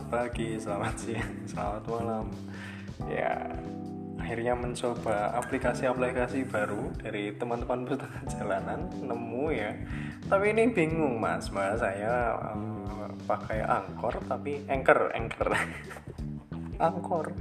selamat pagi, selamat siang, selamat malam. Ya, akhirnya mencoba aplikasi-aplikasi baru dari teman-teman pustaka jalanan nemu ya. Tapi ini bingung mas, mas saya um, pakai angkor tapi anchor, anchor, angkor,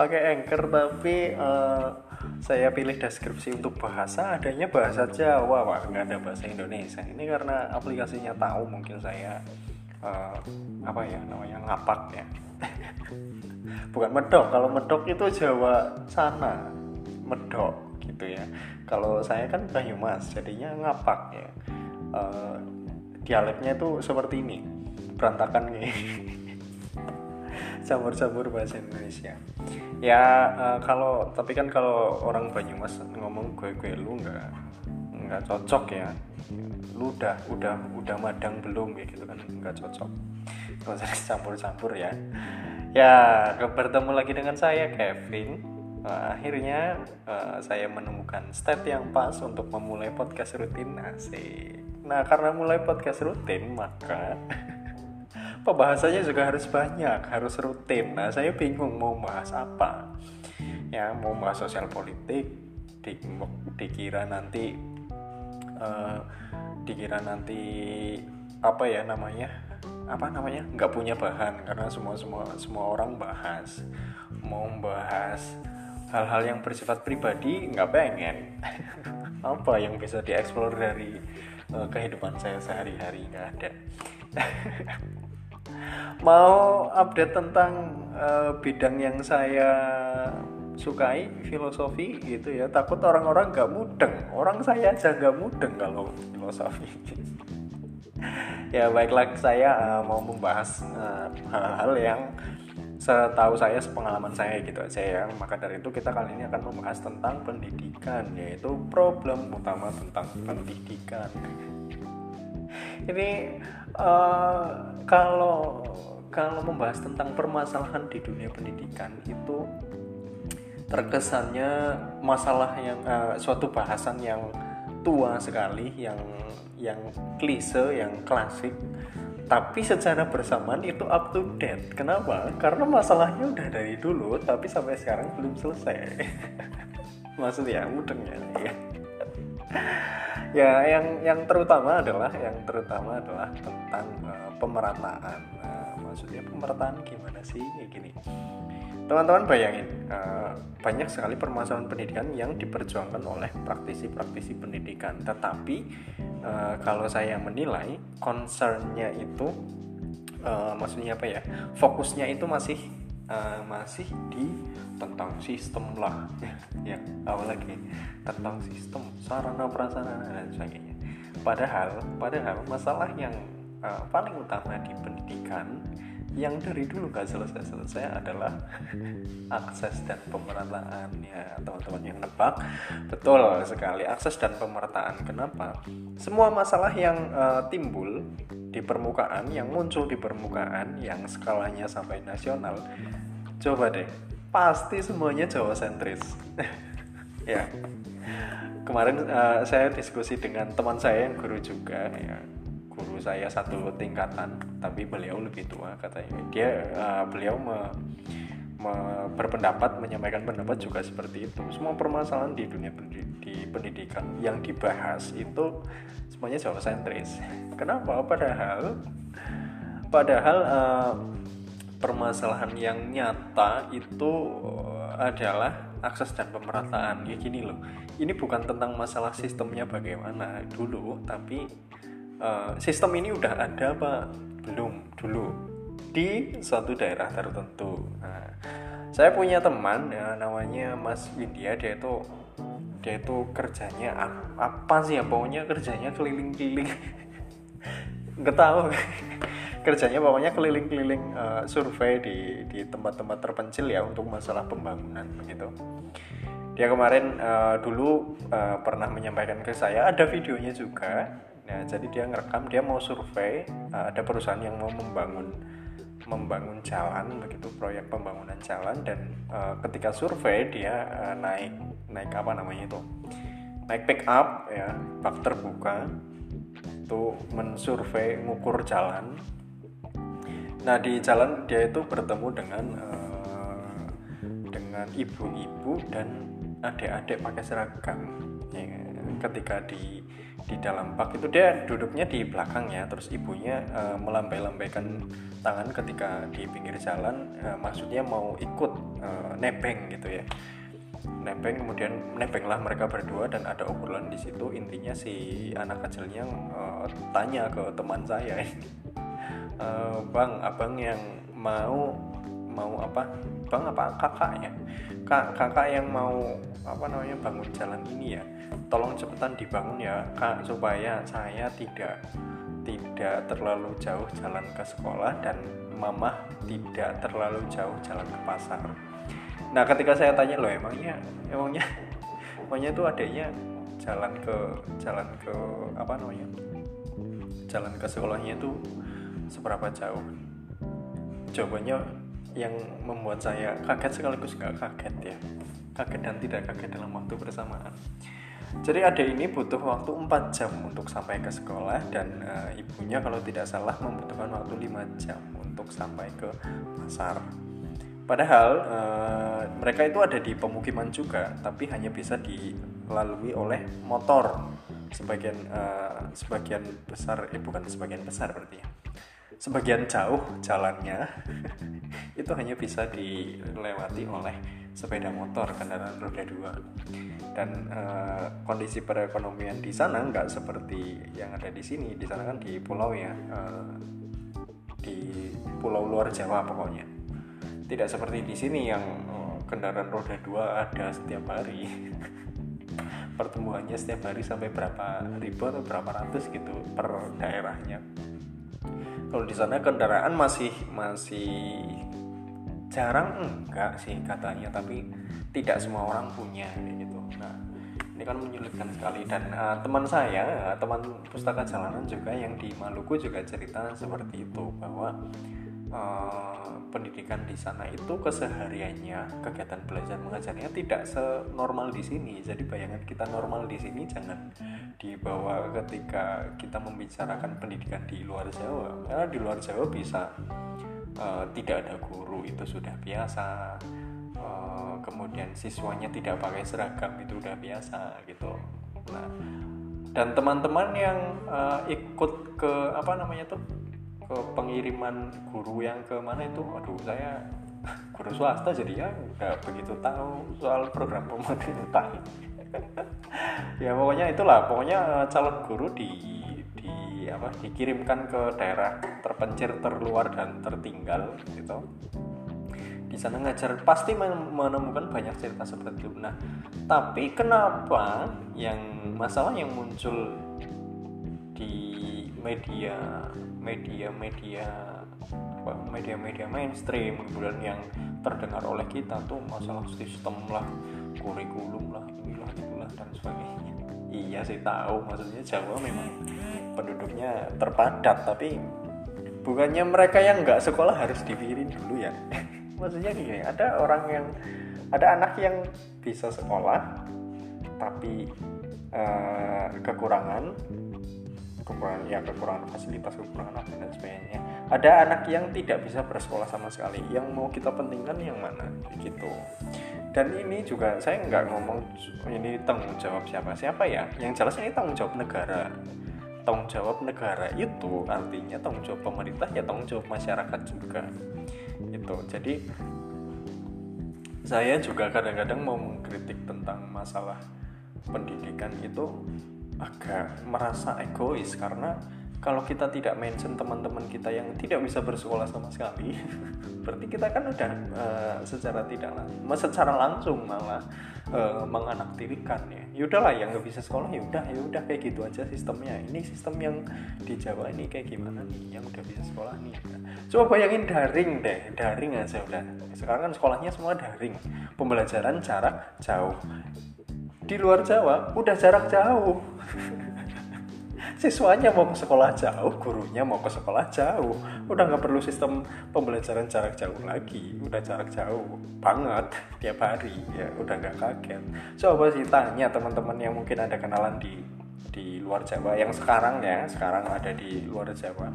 pakai anchor tapi uh, saya pilih deskripsi untuk bahasa adanya bahasa Jawa, wah nggak ada bahasa Indonesia. Ini karena aplikasinya tahu mungkin saya uh, apa ya namanya ngapak ya. Bukan medok kalau medok itu Jawa sana medok gitu ya. Kalau saya kan Banyumas jadinya ngapak ya. Uh, dialeknya itu seperti ini berantakan nih campur-campur bahasa Indonesia. Ya uh, kalau tapi kan kalau orang Banyumas ngomong gue gue lu nggak nggak cocok ya. Lu udah udah udah madang belum ya gitu kan? Nggak cocok. Nggak usah campur-campur ya. Ya bertemu lagi dengan saya Kevin. Uh, akhirnya uh, saya menemukan state yang pas untuk memulai podcast rutin. Asik. Nah karena mulai podcast rutin maka pembahasannya juga harus banyak harus rutin. Nah saya bingung mau bahas apa. Ya mau bahas sosial politik di, dikira nanti uh, dikira nanti apa ya namanya apa namanya nggak punya bahan karena semua semua semua orang bahas mau bahas hal-hal yang bersifat pribadi nggak pengen. Apa yang bisa dieksplor dari uh, kehidupan saya sehari-hari nggak ada. Mau update tentang uh, bidang yang saya sukai filosofi gitu ya. Takut orang-orang gak mudeng. Orang saya aja gak mudeng kalau filosofi. Ya baiklah saya uh, mau membahas eh, hal-hal uh, yang setahu saya sepengalaman saya gitu aja ya. Maka dari itu kita kali ini akan membahas tentang pendidikan yaitu problem utama tentang pendidikan. Ini uh, kalau kalau membahas tentang permasalahan di dunia pendidikan itu terkesannya masalah yang uh, suatu bahasan yang tua sekali yang yang klise yang klasik. Tapi secara bersamaan itu up to date. Kenapa? Karena masalahnya udah dari dulu tapi sampai sekarang belum selesai. Maksudnya mudengnya ya. Ya yang yang terutama adalah yang terutama adalah tentang uh, pemerataan. Nah, maksudnya pemerataan gimana sih? Kayak gini Teman-teman bayangin, uh, banyak sekali permasalahan pendidikan yang diperjuangkan oleh praktisi-praktisi pendidikan. Tetapi uh, kalau saya menilai concernnya itu, uh, maksudnya apa ya? Fokusnya itu masih masih di tentang sistem lah, ya apalagi tentang sistem, sarana prasarana dan sebagainya. Padahal, padahal masalah yang paling utama di pendidikan yang dari dulu gak selesai-selesai adalah akses dan pemerataan ya teman-teman yang nebak. Betul sekali akses dan pemerataan kenapa? Semua masalah yang uh, timbul di permukaan yang muncul di permukaan yang skalanya sampai nasional coba deh pasti semuanya Jawa sentris ya. Kemarin uh, saya diskusi dengan teman saya yang guru juga ya guru saya satu tingkatan tapi beliau lebih tua katanya. Dia uh, beliau me, me, berpendapat menyampaikan pendapat juga seperti itu. Semua permasalahan di dunia di pendidikan yang dibahas itu semuanya Jawa sentris kenapa? Padahal padahal uh, permasalahan yang nyata itu adalah akses dan pemerataan. Ya gini loh ini bukan tentang masalah sistemnya bagaimana dulu tapi uh, sistem ini udah ada apa? Belum dulu. Di suatu daerah tertentu. Nah, saya punya teman ya namanya Mas Windia dia itu dia itu kerjanya apa sih ya? Pokoknya kerjanya keliling-keliling. Nggak tahu. Kerjanya pokoknya keliling-keliling uh, survei di di tempat-tempat terpencil ya untuk masalah pembangunan begitu dia kemarin uh, dulu uh, pernah menyampaikan ke saya. Ada videonya juga Nah, jadi dia ngerekam, dia mau survei, uh, ada perusahaan yang mau membangun membangun jalan begitu proyek pembangunan jalan dan uh, ketika survei dia uh, naik naik apa namanya itu? Naik pick up ya bak terbuka itu mensurvei ngukur jalan. Nah di jalan dia itu bertemu dengan uh, dengan ibu-ibu dan adik-adik pakai seragam ya, ketika di di dalam bak itu dia duduknya di belakangnya terus ibunya uh, melambai-lambaikan tangan ketika di pinggir jalan uh, maksudnya mau ikut uh, nebeng gitu ya. Nebeng kemudian nebenglah mereka berdua dan ada obrolan di situ. Intinya si anak kecilnya uh, tanya ke teman saya uh, bang abang yang mau mau apa? Bang apa kakak ya kak kakak yang mau apa namanya bangun jalan ini ya tolong cepetan dibangun ya kak supaya saya tidak tidak terlalu jauh jalan ke sekolah dan mama tidak terlalu jauh jalan ke pasar. Nah ketika saya tanya loh emangnya emangnya emangnya itu adanya jalan ke jalan ke apa namanya? Jalan ke sekolahnya itu seberapa jauh? Jawabannya yang membuat saya kaget sekaligus nggak kaget ya. Kaget dan tidak kaget dalam waktu bersamaan jadi adik ini butuh waktu 4 jam untuk sampai ke sekolah dan uh, ibunya kalau tidak salah membutuhkan waktu 5 jam untuk sampai ke pasar. Padahal uh, mereka itu ada di pemukiman juga, tapi hanya bisa dilalui oleh motor. Sebagian uh, sebagian besar, eh bukan sebagian besar berarti ya. Sebagian jauh jalannya itu hanya bisa dilewati oleh sepeda motor kendaraan roda dua. Dan uh, kondisi perekonomian di sana nggak seperti yang ada di sini. Di sana kan di pulau ya uh, di pulau luar Jawa pokoknya. Tidak seperti di sini yang uh, kendaraan roda dua ada setiap hari. Pertumbuhannya setiap hari sampai berapa ribu atau berapa ratus gitu per daerahnya. Kalau di sana kendaraan masih masih jarang enggak sih katanya tapi tidak semua orang punya gitu. Nah ini kan menyulitkan sekali. Dan uh, teman saya teman pustaka jalanan juga yang di Maluku juga cerita seperti itu bahwa uh, pendidikan di sana itu kesehariannya kegiatan belajar mengajarnya tidak senormal di sini. Jadi bayangan kita normal di sini jangan dibawa ketika kita membicarakan pendidikan di luar Jawa. Karena di luar Jawa bisa uh, tidak ada guru itu sudah biasa. Uh, kemudian siswanya tidak pakai seragam itu sudah biasa gitu. Nah dan teman-teman yang uh, ikut ke apa namanya tuh ke pengiriman guru yang ke mana itu aduh saya guru swasta jadi ya nggak begitu tahu soal program pemerintah ya pokoknya itulah. Pokoknya calon guru di apa dikirimkan ke daerah terpencil terluar dan tertinggal gitu. Di sana ngajar pasti menemukan banyak cerita seperti itu. Nah tapi kenapa yang masalah yang muncul di media media media media-media mainstream kemudian yang terdengar oleh kita tuh masalah sistem lah kurikulum lah inilah itulah dan sebagainya iya sih tahu. Maksudnya Jawa memang penduduknya terpadat tapi bukannya mereka yang nggak sekolah harus dipikirin dulu ya. Maksudnya gini ada orang yang ada anak yang bisa sekolah tapi uh, kekurangan kekurangan ya kekurangan fasilitas kekurangan apa dan sebagainya ada anak yang tidak bisa bersekolah sama sekali. Yang mau kita pentingkan yang mana? Gitu. Dan ini juga saya nggak ngomong ini tanggung jawab siapa. Siapa ya? Yang jelas ini tanggung jawab negara. Tanggung jawab negara itu artinya tanggung jawab pemerintah ya tanggung jawab masyarakat juga. Itu jadi saya juga kadang-kadang mau mengkritik tentang masalah pendidikan itu agak merasa egois karena kalau kita tidak mention teman-teman kita yang tidak bisa bersekolah sama sekali berarti kita kan udah uh, secara tidak secara langsung malah uh, menganaktirikan ya. Yaudahlah yang nggak bisa sekolah ya udah ya udah kayak gitu aja sistemnya. Ini sistem yang di Jawa ini kayak gimana nih yang udah bisa sekolah nih? Coba bayangin daring deh daring aja udah. Sekarang kan sekolahnya semua daring. Pembelajaran jarak jauh. Di luar Jawa udah jarak jauh siswanya mau ke sekolah jauh gurunya mau ke sekolah jauh. Udah nggak perlu sistem pembelajaran jarak jauh lagi. Udah jarak jauh banget tiap hari. Ya udah nggak kaget. Coba sih tanya teman-teman yang mungkin ada kenalan di di luar Jawa yang sekarang ya sekarang ada di luar Jawa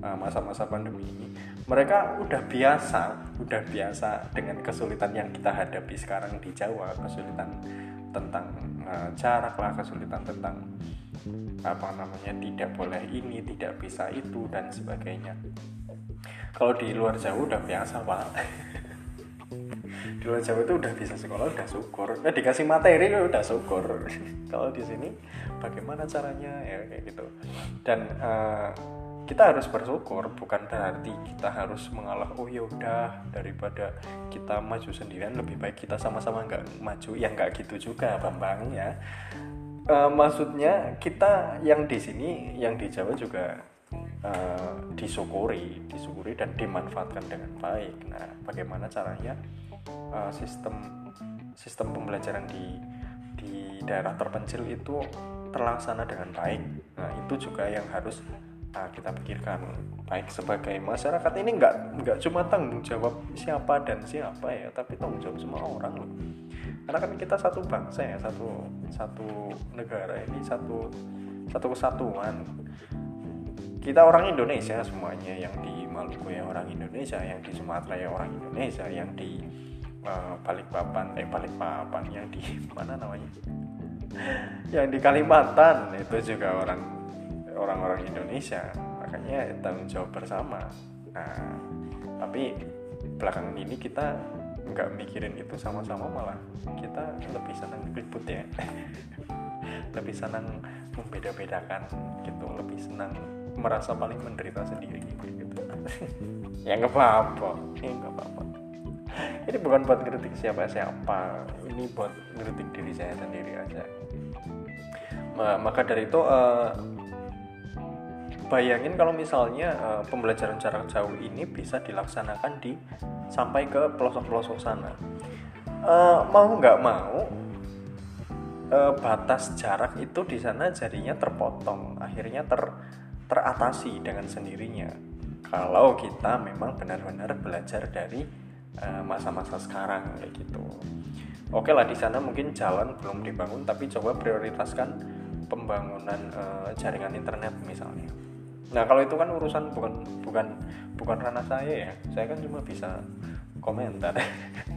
eh, masa-masa pandemi ini. Mereka udah biasa udah biasa dengan kesulitan yang kita hadapi sekarang di Jawa. Kesulitan tentang uh, jarak lah kesulitan tentang apa namanya tidak boleh ini tidak bisa itu dan sebagainya. Kalau di luar Jawa udah biasa pak. Di luar Jawa itu udah bisa sekolah udah syukur. Nah, dikasih materi ya udah syukur. Kalau di sini bagaimana caranya? Ya kayak gitu. Dan uh, kita harus bersyukur bukan berarti kita harus mengalah oh ya udah daripada kita maju sendirian lebih baik kita sama-sama nggak maju. Ya nggak gitu juga bambang ya e, maksudnya kita yang di sini yang di Jawa juga e, disyukuri disyukuri dan dimanfaatkan dengan baik. Nah bagaimana caranya e, sistem sistem pembelajaran di di daerah terpencil itu terlaksana dengan baik? Nah itu juga yang harus nah, kita pikirkan. Baik sebagai masyarakat ini nggak nggak cuma tanggung jawab siapa dan siapa ya tapi tanggung jawab semua orang loh karena kan kita satu bangsa ya satu satu negara ini satu satu kesatuan. Kita orang Indonesia semuanya yang di Maluku ya orang Indonesia yang di Sumatera ya orang Indonesia yang di uh, Balikpapan eh Balikpapan yang di mana namanya? Yang di Kalimantan itu juga orang orang-orang Indonesia. Makanya tanggung jawab bersama. Nah tapi belakangan ini kita nggak mikirin itu sama-sama malah kita lebih senang ribut ya. Lebih senang membeda-bedakan gitu lebih senang merasa paling menderita sendiri gitu. Ya nggak apa-apa. Ya nggak apa-apa. Ini bukan buat kritik siapa-siapa ini buat kritik diri saya sendiri aja. Maka dari itu uh, bayangin kalau misalnya uh, pembelajaran jarak jauh ini bisa dilaksanakan di sampai ke pelosok-pelosok sana. Uh, mau nggak mau uh, batas jarak itu di sana jadinya terpotong akhirnya ter teratasi dengan sendirinya. Kalau kita memang benar-benar belajar dari masa-masa uh, sekarang kayak gitu. Oke lah di sana mungkin jalan belum dibangun tapi coba prioritaskan pembangunan uh, jaringan internet misalnya Nah kalau itu kan urusan bukan bukan bukan ranah saya ya. Saya kan cuma bisa komentar.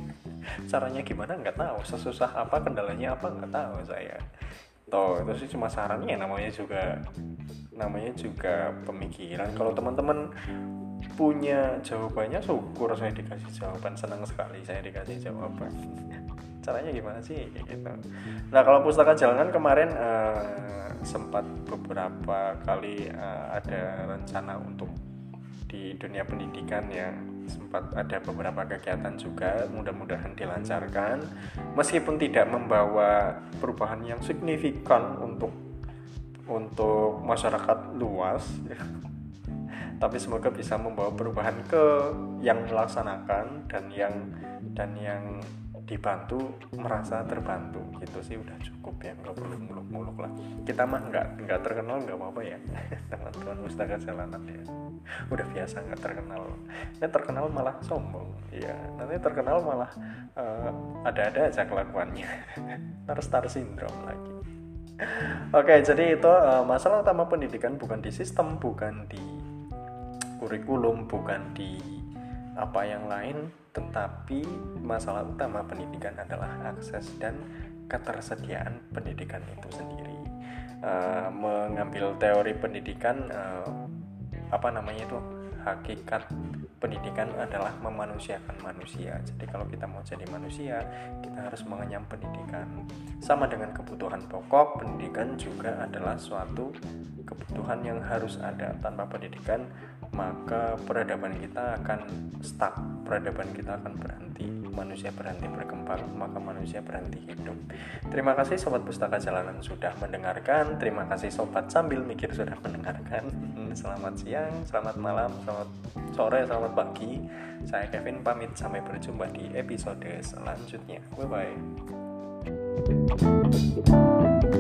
Caranya gimana nggak tahu. Sesusah apa kendalanya apa nggak tahu saya. Toh itu sih cuma sarannya namanya juga namanya juga pemikiran. Kalau teman-teman punya jawabannya syukur saya dikasih jawaban senang sekali saya dikasih jawaban caranya gimana sih gitu. Nah kalau pustaka jalanan kemarin uh, sempat beberapa kali uh, ada rencana untuk di dunia pendidikan yang sempat ada beberapa kegiatan juga mudah-mudahan dilancarkan. Meskipun tidak membawa perubahan yang signifikan untuk untuk masyarakat luas tapi semoga bisa membawa perubahan ke yang melaksanakan dan yang dan yang dibantu merasa terbantu. Gitu sih udah cukup ya nggak perlu muluk-muluk lah. Kita mah nggak nggak terkenal nggak apa-apa ya. Teman-teman pustaka jalanan ya. Udah biasa nggak terkenal. Ya terkenal malah sombong. Ya nanti terkenal malah uh, ada-ada aja kelakuannya. Star syndrome lagi. Oke jadi itu uh, masalah utama pendidikan bukan di sistem bukan di kurikulum bukan di apa yang lain tetapi masalah utama pendidikan adalah akses dan ketersediaan pendidikan itu sendiri uh, mengambil teori pendidikan uh, apa namanya itu hakikat pendidikan adalah memanusiakan manusia. Jadi kalau kita mau jadi manusia, kita harus mengenyam pendidikan. Sama dengan kebutuhan pokok, pendidikan juga adalah suatu kebutuhan yang harus ada. Tanpa pendidikan, maka peradaban kita akan stuck, peradaban kita akan berhenti, manusia berhenti berkembang, maka manusia berhenti hidup. Terima kasih sobat pustaka jalanan sudah mendengarkan. Terima kasih sobat sambil mikir sudah mendengarkan. Selamat siang, selamat malam, selamat sore, selamat pagi. Saya Kevin pamit sampai berjumpa di episode selanjutnya. Bye bye.